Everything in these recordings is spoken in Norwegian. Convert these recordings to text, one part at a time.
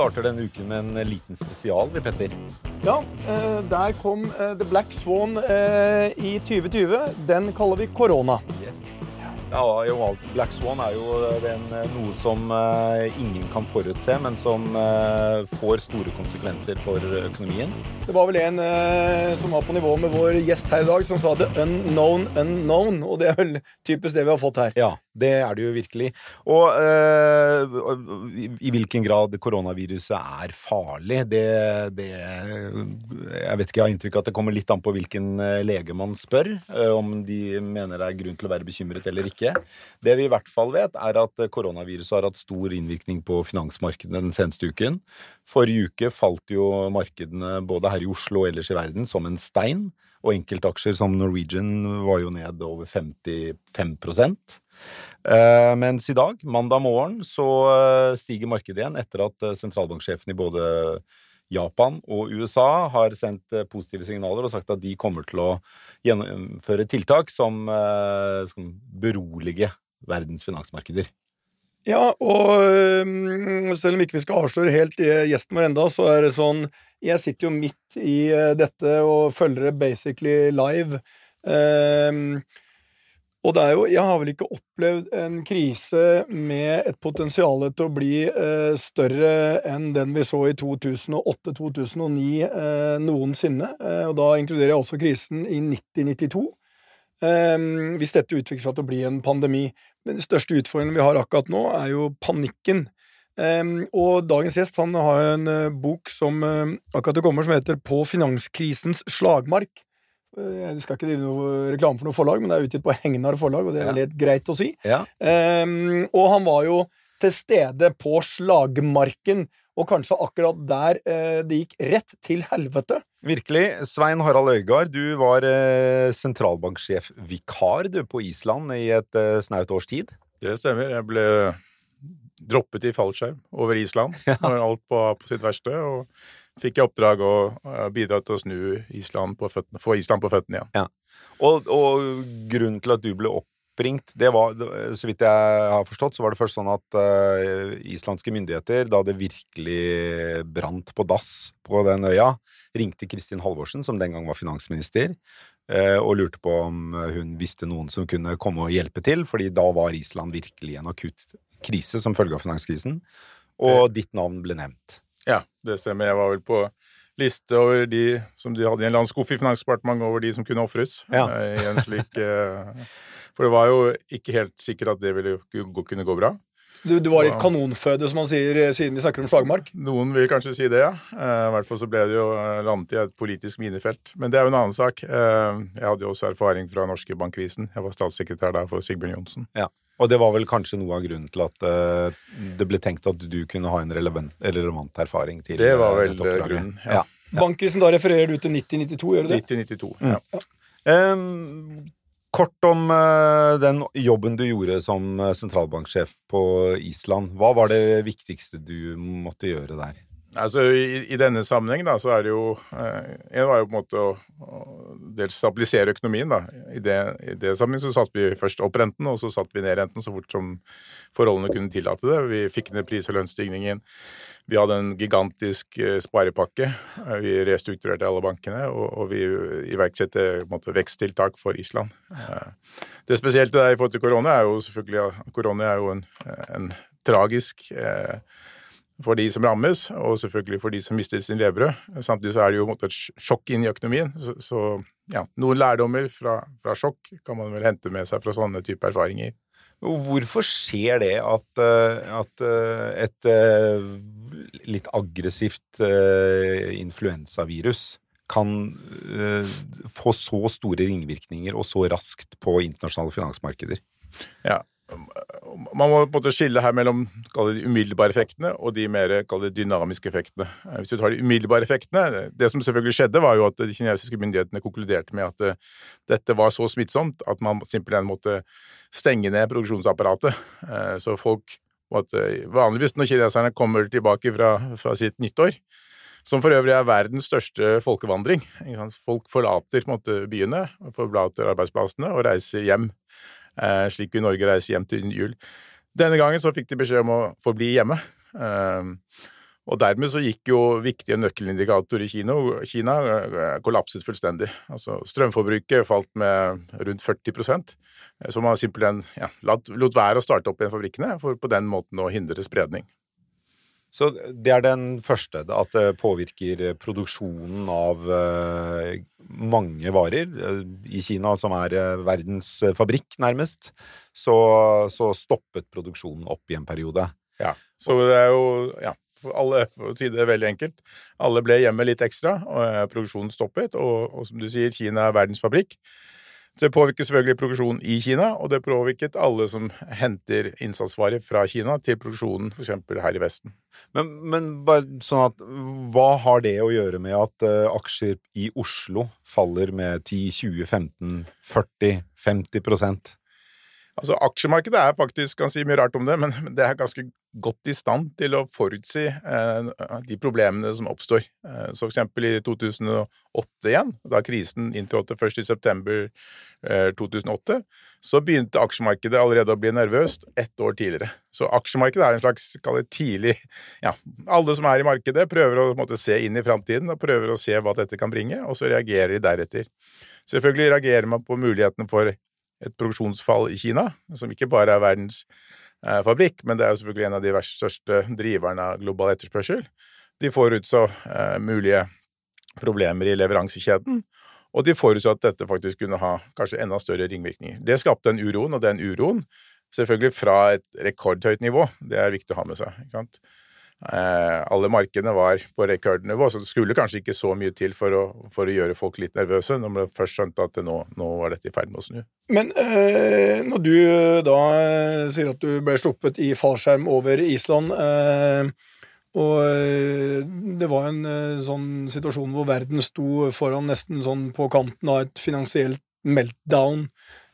starter denne uken med en liten spesial, vi, Petter. Ja, eh, der kom eh, The Black Swan eh, i 2020. Den kaller vi korona. Yes. Ja, jo. Black Swan er jo den, noe som ingen kan forutse, men som får store konsekvenser for økonomien. Det var vel en som var på nivå med vår gjest her i dag, som sa 'the unknown unknown'. Og det er vel typisk det vi har fått her. Ja, det er det jo virkelig. Og øh, i, hvilken grad koronaviruset er farlig, det, det Jeg vet ikke, jeg har inntrykk av at det kommer litt an på hvilken eh, lege man spør, øh, om de mener det er grunn til å være bekymret eller ikke. Det vi i hvert fall vet, er at koronaviruset har hatt stor innvirkning på finansmarkedene den seneste uken. Forrige uke falt jo markedene både her i Oslo og ellers i verden som en stein, og enkeltaksjer som Norwegian var jo ned over 55 Eh, mens i dag, mandag morgen, så eh, stiger markedet igjen etter at eh, sentralbanksjefen i både Japan og USA har sendt eh, positive signaler og sagt at de kommer til å gjennomføre tiltak som, eh, som beroliger verdens finansmarkeder. Ja, og selv om ikke vi skal avsløre helt eh, gjesten vår enda, så er det sånn Jeg sitter jo midt i eh, dette og følger det basically live. Ehm, og det er jo Jeg har vel ikke opplevd en krise med et potensial til å bli eh, større enn den vi så i 2008-2009 eh, noensinne. Eh, og da inkluderer jeg også krisen i 1992. Um, hvis dette utvikler seg til å bli en pandemi. Men den største utfordringen vi har akkurat nå, er jo panikken. Um, og dagens gjest han har en uh, bok som uh, akkurat det kommer, som heter På finanskrisens slagmark. Jeg skal ikke drive noe reklame for noe forlag, men det er utgitt på Hegnar forlag, og det er Ja. litt greit å si. Ja. Um, og han var jo til stede på slagmarken, og kanskje akkurat der uh, det gikk rett til helvete. Virkelig. Svein Harald Øygard, du var eh, sentralbanksjef-vikar på Island i et eh, snaut års tid. Det stemmer. Jeg ble droppet i fallskjerm over Island når alt var på sitt verste, og fikk jeg oppdrag å eh, bidra til å snu Island på føttene, få Island på føttene igjen. Og, og grunnen til at du ble oppringt, det var, så vidt jeg har forstått, så var det først sånn at uh, islandske myndigheter, da det virkelig brant på dass på den øya, ringte Kristin Halvorsen, som den gang var finansminister, uh, og lurte på om hun visste noen som kunne komme og hjelpe til, fordi da var Island virkelig en akutt krise som følge av finanskrisen, og ditt navn ble nevnt. Ja, det stemmer. Jeg var vel på liste over de som de hadde i en eller annen i Finansdepartementet over de som kunne ofres. Ja. eh, i en slik eh, For det var jo ikke helt sikkert at det ville kunne gå bra. Du, du var i et kanonføde, som man sier, eh, siden vi snakker om slagmark. Noen vil kanskje si det, ja. I hvert fall så ble det jo landet i et politisk minefelt. Men det er jo en annen sak. Jeg hadde jo også erfaring fra norske bankkrisen. Jeg var statssekretær der for Sigbjørn Johnsen. Ja. Og det var vel kanskje noe av grunnen til at uh, det ble tenkt at du kunne ha en relevant, relevant erfaring til Det var eh, vel uh, grunnen, ja. Bankkrisen, da refererer du til 1992, gjør du det? 1992. Ja. Em, kort om uh, den jobben du gjorde som sentralbanksjef på Island. Hva var det viktigste du måtte gjøre der? Altså, i, I denne sammenheng da, så er det jo eh, En var jo på en måte å, å dels stabilisere økonomien. da. I det, I det sammenheng så satte vi først opp renten, og så satte vi ned renten så fort som forholdene kunne tillate det. Vi fikk ned pris- og lønnsstigningen. Vi hadde en gigantisk eh, sparepakke. Vi restrukturerte alle bankene, og, og vi iverksatte veksttiltak for Island. Eh, Det spesielle der i forhold til korona er jo selvfølgelig korona er jo en, en tragisk eh, for de som rammes, og selvfølgelig for de som mister sin levebrød. Samtidig så er det jo et sjokk inn i økonomien. Så, så ja, noen lærdommer fra, fra sjokk kan man vel hente med seg fra sånne type erfaringer. Hvorfor skjer det at, eh, at eh, et eh, litt aggressivt influensavirus kan få så store ringvirkninger og så raskt på internasjonale finansmarkeder. Ja, man må på en måte skille her mellom de umiddelbare effektene og de mer dynamiske effektene. Hvis du tar de umiddelbare effektene Det som selvfølgelig skjedde, var jo at de kinesiske myndighetene konkluderte med at uh, dette var så smittsomt at man simpelthen måtte stenge ned produksjonsapparatet. Uh, så folk måtte Vanligvis når kineserne kommer tilbake fra, fra sitt nyttår, som for øvrig er verdens største folkevandring Folk forlater måte, byene, forlater arbeidsplassene og reiser hjem eh, slik vi i Norge reiser hjem til jul. Denne gangen så fikk de beskjed om å forbli hjemme. Eh, og dermed så gikk jo viktige nøkkelindikatorer i Kina, Kina eh, kollapset fullstendig. Altså strømforbruket falt med rundt 40 eh, så man simpelthen ja, lot, lot være å starte opp igjen fabrikkene for på den måten å hindre spredning. Så det er den første, at det påvirker produksjonen av eh, mange varer. Eh, I Kina, som er eh, verdens fabrikk, nærmest, så, så stoppet produksjonen opp i en periode. Ja, så det er jo Ja, alle, for å si det veldig enkelt, alle ble hjemme litt ekstra, og produksjonen stoppet. Og, og som du sier, Kina er verdens fabrikk. Så det påvirker selvfølgelig produksjonen i Kina, og det påvirket alle som henter innsatsvarer fra Kina til produksjonen f.eks. her i Vesten. Men, men, bare sånn at hva har det å gjøre med at uh, aksjer i Oslo faller med 10, 20, 15, 40, 50% Altså, Aksjemarkedet er faktisk, kan si mye rart om det, men det er ganske godt i stand til å forutsi eh, de problemene som oppstår. Eh, så eksempel i 2008 igjen, da krisen inntrådte først i september eh, 2008, så begynte aksjemarkedet allerede å bli nervøst ett år tidligere. Så aksjemarkedet er en slags kall tidlig Ja, alle som er i markedet, prøver å måte, se inn i framtiden og prøver å se hva dette kan bringe, og så reagerer de deretter. Selvfølgelig reagerer man på mulighetene for et produksjonsfall i Kina, som ikke bare er verdens eh, fabrikk, men det er jo selvfølgelig en av de største driverne av global etterspørsel. De forutså eh, mulige problemer i leveransekjeden, og de forutså at dette faktisk kunne ha kanskje enda større ringvirkninger. Det skapte en uroen, og den uroen, selvfølgelig fra et rekordhøyt nivå, det er viktig å ha med seg. ikke sant? Eh, alle markedene var på rekordnivå, så det skulle kanskje ikke så mye til for å, for å gjøre folk litt nervøse, når man først skjønte at nå, nå, var dette i ferd med å snu. Men eh, når du da eh, sier at du ble sluppet i fallskjerm over Island, eh, og eh, det var en eh, sånn situasjon hvor verden sto foran nesten sånn på kanten av et finansielt meltdown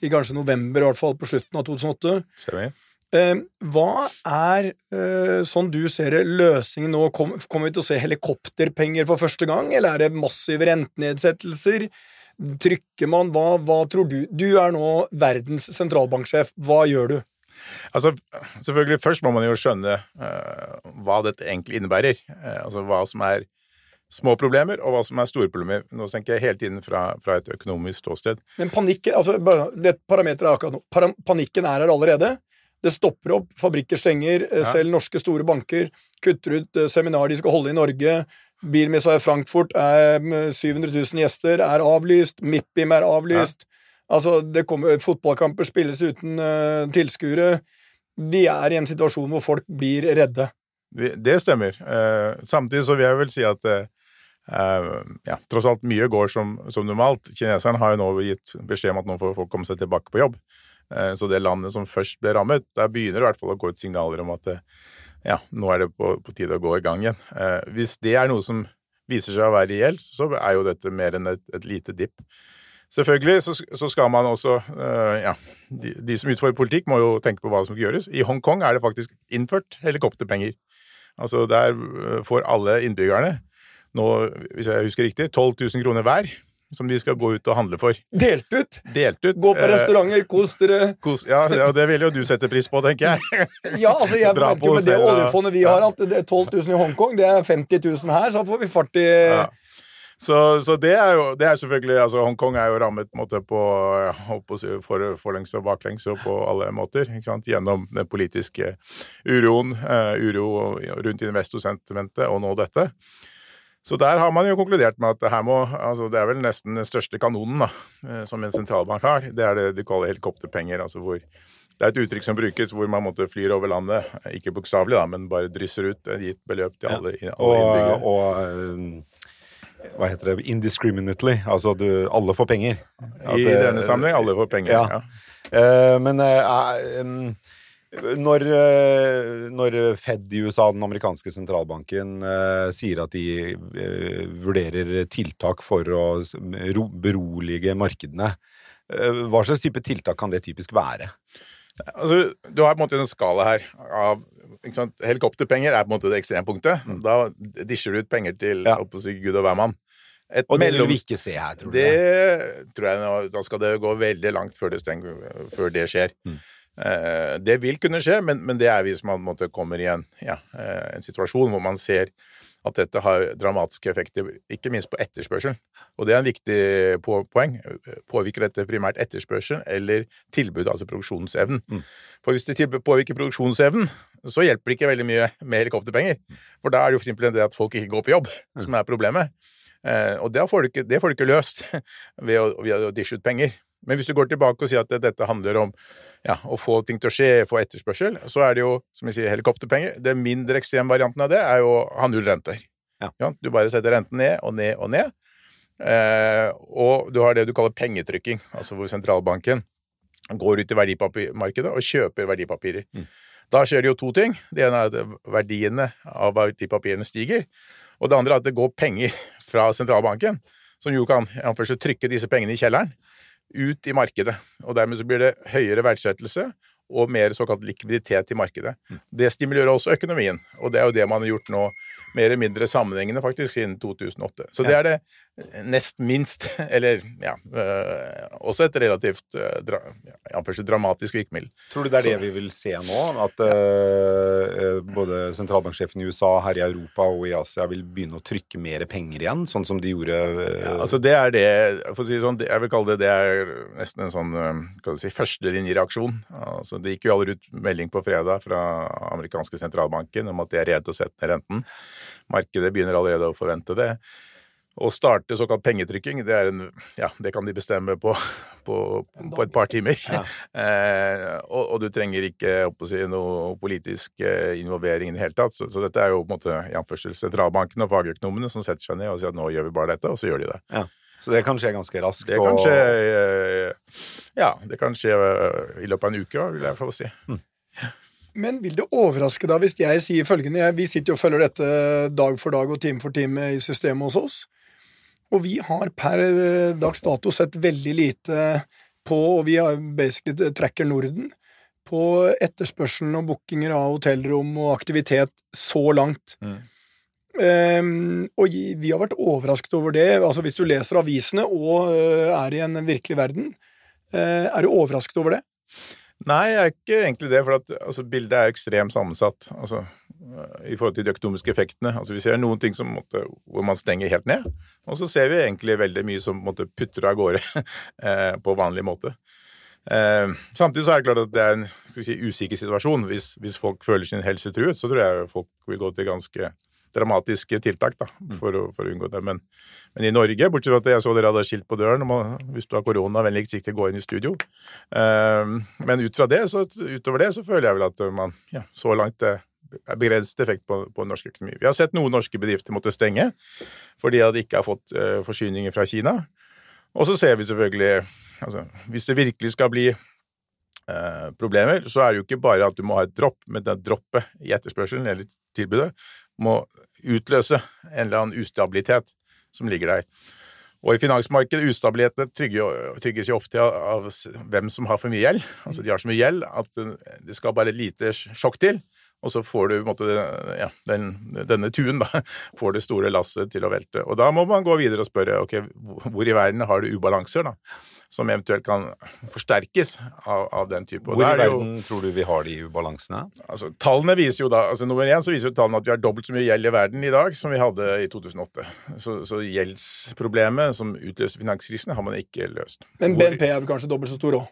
i kanskje november, i hvert fall på slutten av 2008. Stemmer. Eh, hva er, eh, sånn du ser det, løsningen nå? Kommer vi til å se helikopterpenger for første gang, eller er det massive rentenedsettelser? Trykker man hva, hva tror du? Du er nå verdens sentralbanksjef. Hva gjør du? Altså, selvfølgelig Først må man jo skjønne uh, hva dette egentlig innebærer. Uh, altså hva som er små problemer, og hva som er store problemer. Nå tenker jeg hele tiden fra, fra et økonomisk ståsted. Men panikken altså, det parameteret er akkurat nå. Panikken er her allerede. Det stopper opp, fabrikker stenger, eh, ja. selv norske store banker kutter ut seminarer seminar de skal holde i Norge. Bilmessa i Frankfurt er 700 000 gjester, er avlyst. MIPIM er avlyst. Ja. Altså, det kommer, fotballkamper spilles uten uh, tilskuere. Vi er i en situasjon hvor folk blir redde. Det stemmer. Uh, samtidig så vil jeg vel si at uh, ja, tross alt mye går som, som normalt. Kineserne har jo nå gitt beskjed om at nå får folk komme seg tilbake på jobb. Eh, så det landet som først ble rammet, der begynner det i hvert fall å gå ut signaler om at eh, ja, nå er det på, på tide å gå i gang igjen. Eh, hvis det er noe som viser seg å være reelt, så er jo dette mer enn et, et lite dipp. Selvfølgelig så, så, skal man også Ja, de, de, som utfordrer politikk, må jo tenke på hva som skal gjøres. I Hongkong er det faktisk innført helikopterpenger. Altså der får alle innbyggerne nå, hvis jeg husker riktig, 12 000 kroner hver som de skal gå ut og handle for. Delt ut? Delt ut. Gå på eh, restauranter, kos dere. Kos, ja, ja, det vil jo du sette pris på, tenker jeg. ja, altså jeg merker med det oljefondet vi har, at det er 12 000 i Hongkong, det er 50 000 her, så får vi fart i ja. Så, så, det er jo det er selvfølgelig altså Hongkong er jo rammet måte, på ja, for, forlengs og baklengs og på alle måter. Gjennom den politiske uroen, uh, uro rundt investorsentimentet og nå dette. Så der har man jo konkludert med at det her må altså Det er vel nesten den største kanonen da, eh, som en sentralbank har. Det er det de kaller helikopterpenger, altså hvor Det er et uttrykk som brukes hvor man måtte flyr over landet, ikke bokstavelig, da, men bare drysser ut et gitt beløp til alle, alle innbyggere. og og, hva heter det? Indiscriminately. Altså du, alle får penger. At I denne sammenheng alle får penger. Ja. Ja. Uh, men uh, eh, em, når, eh, når Fed i USA, den amerikanske sentralbanken, eh, sier at de eh, vurderer tiltak for å berolige markedene, hva slags type tiltak kan det typisk være? Altså, du har på en måte en skala her av? Helikopterpenger er på en måte det ekstrempunktet. Da disjer du ut penger til Mm. Ja. gud og hvermann. Et Og det vil vi ikke se her, tror du? Det tror jeg Da skal det gå veldig langt før det, steng, før det skjer. Mm. Eh, det vil kunne skje, men, men det er hvis man måte, kommer i en, ja, eh, en situasjon hvor man ser at dette har dramatiske effekter, ikke minst på etterspørselen. Og det er en viktig på, poeng. Påvirker dette primært etterspørselen eller tilbud, altså produksjonsevnen? Mm. For hvis det påvirker produksjonsevnen, så hjelper det ikke veldig mye med helikopterpenger. For da er det jo for simpelthen det at folk ikke går på jobb, som er problemet. Eh, og det får, du ikke, det får du ikke løst ved å, ved å dishe ut penger. Men hvis du går tilbake og sier at dette handler om ja, å få ting til å skje, få etterspørsel, så er det jo, som jeg sier, helikopterpenger. Den mindre ekstreme varianten av det er jo å ha null renter. Ja. Du bare setter renten ned og ned og ned. Eh, og du har det du kaller pengetrykking, altså hvor sentralbanken går ut i verdipapirmarkedet og kjøper verdipapirer. Da skjer det jo to ting. Det ene er at verdiene av verdipapirene stiger. Og det andre er at det går penger fra sentralbanken, som jo kan anførsel, trykke disse pengene i kjelleren, ut i markedet. Og dermed så blir det høyere verdsettelse og mer såkalt likviditet i markedet. Det stimulerer også økonomien, og det er jo det man har gjort nå mer eller mindre sammenhengende faktisk siden 2008. Så det er det nest minst, eller ja, øh, også et relativt øh, dra, ja, dramatisk virkemiddel. Tror du det er det vi vil se nå? At øh, både sentralbanksjefen i USA, her i Europa og i Asia vil begynne å trykke mer penger igjen, sånn som de gjorde Ja, altså det er det, for å si det sånn, jeg vil kalle det det er nesten en sånn skal du si, førstelinjereaksjon. Altså, det gikk jo allerede ut melding på fredag fra amerikanske sentralbanken om at de er rede til å sette ned renten. Markedet begynner allerede å forvente det. Å starte såkalt pengetrykking, det, er en, ja, det kan de bestemme på, på, på et par timer. eh, og, og du trenger ikke si, noe politisk eh, involvering i det hele tatt. Så, så dette er jo på en måte i anførsel sentralbanken og fagøkonomene som setter seg ned og sier at nå gjør vi bare dette, og så gjør de det. ja. Så det kan skje ganske raskt. Det kan skje eh, Ja, det kan skje eh, i løpet av en uke, vil jeg få si. Men vil det overraske deg hvis jeg sier følgende jeg, Vi sitter jo og følger dette dag for dag og time for time i systemet hos oss. Og vi har per eh, dags dato sett veldig lite på, og vi har basically tracker Norden, på etterspørselen og bookinger av hotellrom og aktivitet så langt. Ehm, og vi har vært overrasket over det. Altså Hvis du leser avisene og eh, er i en virkelig verden, eh, er du overrasket over det? Nei, jeg er ikke egentlig det, for at, altså, bildet er ekstremt sammensatt altså, i forhold til de økonomiske effektene. Altså, vi ser noen ting som, måtte, hvor man stenger helt ned, og så ser vi egentlig veldig mye som måtte, putter av gårde eh, på vanlig måte. Eh, samtidig så er det klart at det er en si, usikker situasjon. Hvis, hvis folk føler sin helse truet, så tror jeg folk vil gå til ganske dramatiske tiltak da, for, å, for å unngå det. Men, men i Norge, bortsett fra at jeg så dere hadde skilt på døren om å, hvis du har korona, vennligst ikke gå inn i studio. Eh, men ut fra det, så, utover det så føler jeg vel at man ja, så langt det begrenset effekt på, på norsk økonomi. Vi har sett noen norske bedrifter måtte stenge fordi de ikke har fått uh, forsyninger fra Kina. Og så ser vi selvfølgelig altså, Hvis det virkelig skal bli eh, problemer, så er det jo ikke bare at du må ha et dropp, men det droppet i etterspørselen eller tilbudet må utløse en eller annen ustabilitet som ligger der. Og i finansmarkedet, ustabilitetene trygges jo ofte av, hvem som har for mye gjeld. Altså de har så mye gjeld at det- det skal bare lite sjokk til, og så får du på en måte, ja, den, denne tuen, da, får det store lasset til å velte. Og da må man gå videre og spørre ok, hvor i verden har du ubalanser, da, som eventuelt kan forsterkes av, av den type. Og Hvor i verden jo- tror du vi har de ubalansene? Altså, tallene viser jo da, altså Nummer én så viser jo tallene at vi har dobbelt så mye gjeld i verden i dag som vi hadde i 2008. Så, så gjeldsproblemet som utløste finanskrisen, har man ikke løst. Men BNP er vel kanskje dobbelt så stor òg?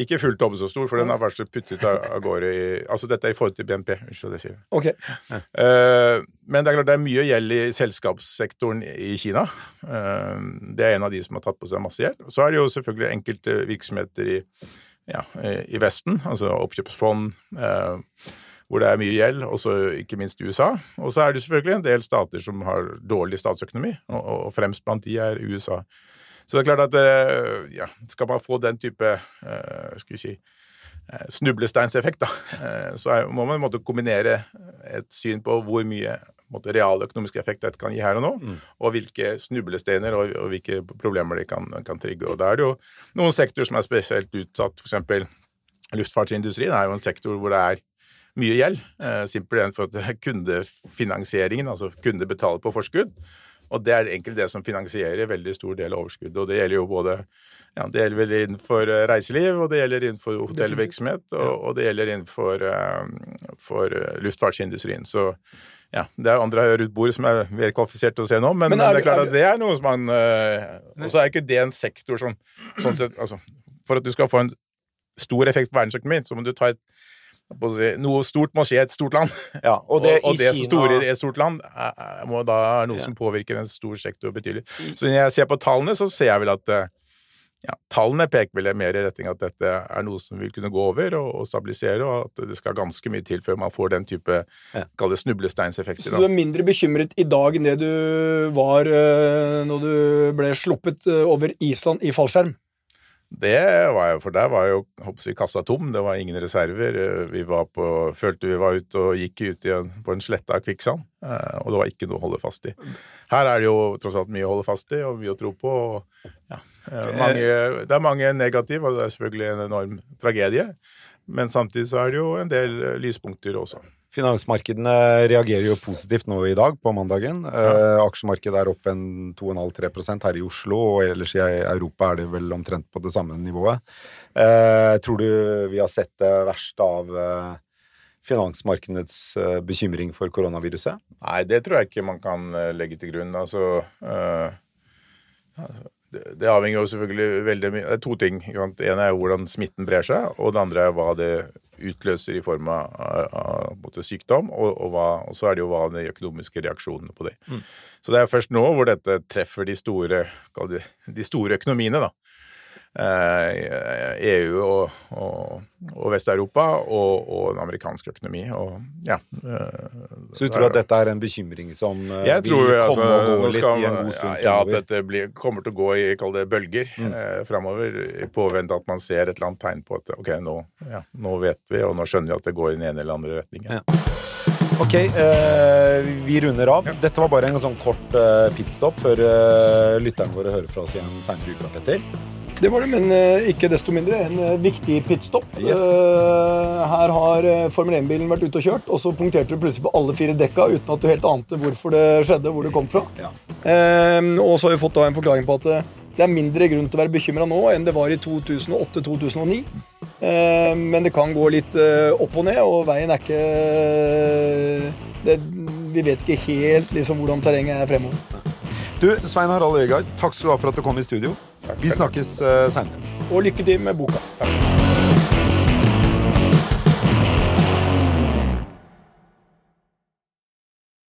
Ikke fullt dobbelt så stor, for den har vært puttet av, gårde i Altså dette er i forhold til BNP. Unnskyld at jeg sier det. Okay. Eh, men det er klart det er mye gjeld i selskapssektoren i Kina. Eh, det er en av de som har tatt på seg masse gjeld. Så er det jo selvfølgelig enkelte virksomheter i ja, i Vesten, altså oppkjøpsfond, hvor det er mye gjeld, også ikke minst i USA. Og så er det selvfølgelig en del stater som har dårlig statsøkonomi, og, og fremst blant de er USA. Så det er klart at ja, skal man få den type skal vi si, snublesteinseffekt, da, så må man måtte kombinere et syn på hvor mye måtte, realøkonomisk effekt dette kan gi her og nå, mm. og hvilke snublesteiner og, og, hvilke problemer de kan, kan, trigge. Og Da er det jo noen sektorer som er spesielt utsatt, f.eks. luftfartsindustrien er jo en sektor hvor det er mye gjeld, eh, simpelthen for at kundefinansieringen, altså kunde betaler på forskudd. Og det er egentlig det som finansierer veldig stor del av overskuddet. Og det gjelder jo både ja, det gjelder vel innenfor eh, reiseliv, og det gjelder innenfor hotellvirksomhet, og, og det gjelder innenfor uh, for luftfartsindustrien. Så ja, det er andre rundt bordet som er mer kvalifisert til å se nå, men, men er, det er klart at det er noe som man Og så er ikke det en sektor som sånn sett altså, For at du skal få en stor effekt på verdensøkonomien, så må du ta et noe stort må skje i et stort land. Ja, og det, og, og det som store i et stort land er, må da er noe ja. som påvirker en stor sektor betydelig. Så når jeg ser på tallene, så ser jeg vel at uh, ja, tallene peker vel mer i retning at dette er noe som vil kunne gå over og, og, stabilisere, og at det skal ganske mye til før man får den type ja. kall det snublesteinseffekter. Så du er mindre bekymret i dag enn det du var når du ble sluppet over Island i fallskjerm? Det var jeg, for der var jo jeg, kassa tom, det var ingen reserver. Eh, vi var på, følte vi var ute og gikk ut en, på en slette av kvikksand, og det var ikke noe å holde fast i. Her er det jo tross alt mye å holde fast i og mye å tro på. og ja, Eh, mange, det er mange negative, og det er selvfølgelig en enorm tragedie. Men samtidig så er det jo en del eh, lyspunkter også. Finansmarkedene reagerer jo positivt nå i dag, på mandagen. Ja. Eh, aksjemarkedet er opp en 2,5-3% her i Oslo, og ellers i Europa er det vel omtrent på det samme nivået. Eh, tror du vi har sett det verste av eh, finansmarkedets bekymring for koronaviruset? Nei, det tror jeg ikke man kan legge til grunn. Altså, altså det avhenger jo selvfølgelig veldig mye Det er to ting. Ene er hvordan smitten brer seg, og det andre er hva det utløser i form av, av, av sykdom, og, og, hva, og, så er det jo hva de økonomiske reaksjonene på det. Mm. Så det er først nå hvor dette treffer de store, de store økonomiene, da. EU eh, e og, og, og Vest-Europa og, og, den amerikanske økonomi. Ja, eh, så du tror at dette er en bekymring som eh, jeg vil komme altså, og gå litt skal, i en god stund? Ja, at dette blir, kommer til å gå i kall det bølger mm. eh, framover. I påvente at man ser et eller annet tegn på at ok, nå, ja, nå, vet vi, og nå skjønner vi at det går i den ene eller andre retningen. Ja. Ok, eh, vi runder av. Dette var bare en sånn kort eh, pitstop før eh, lytterne våre hører fra oss igjen seinere i uka, Petter. Det var det, men uh, ikke desto mindre en uh, viktig pitstop. Yes. Uh, her har Formel 1-bilen vært ute og kjørt, og så punkterte du plutselig på alle fire dekka uten at du helt ante hvorfor det skjedde, hvor det kom fra. Ja. og så har vi fått da en forklaring på at det er mindre grunn til å være bekymra nå enn det var i 2008-2009. men det kan gå litt opp og ned, og veien er ikke det, Vi vet ikke helt liksom, hvordan terrenget er fremover. Du, Svein Harald Øygard, takk skal du ha for at du kom i studio. Vi snakkes uh, seinere. Og lykke til med boka. Takk.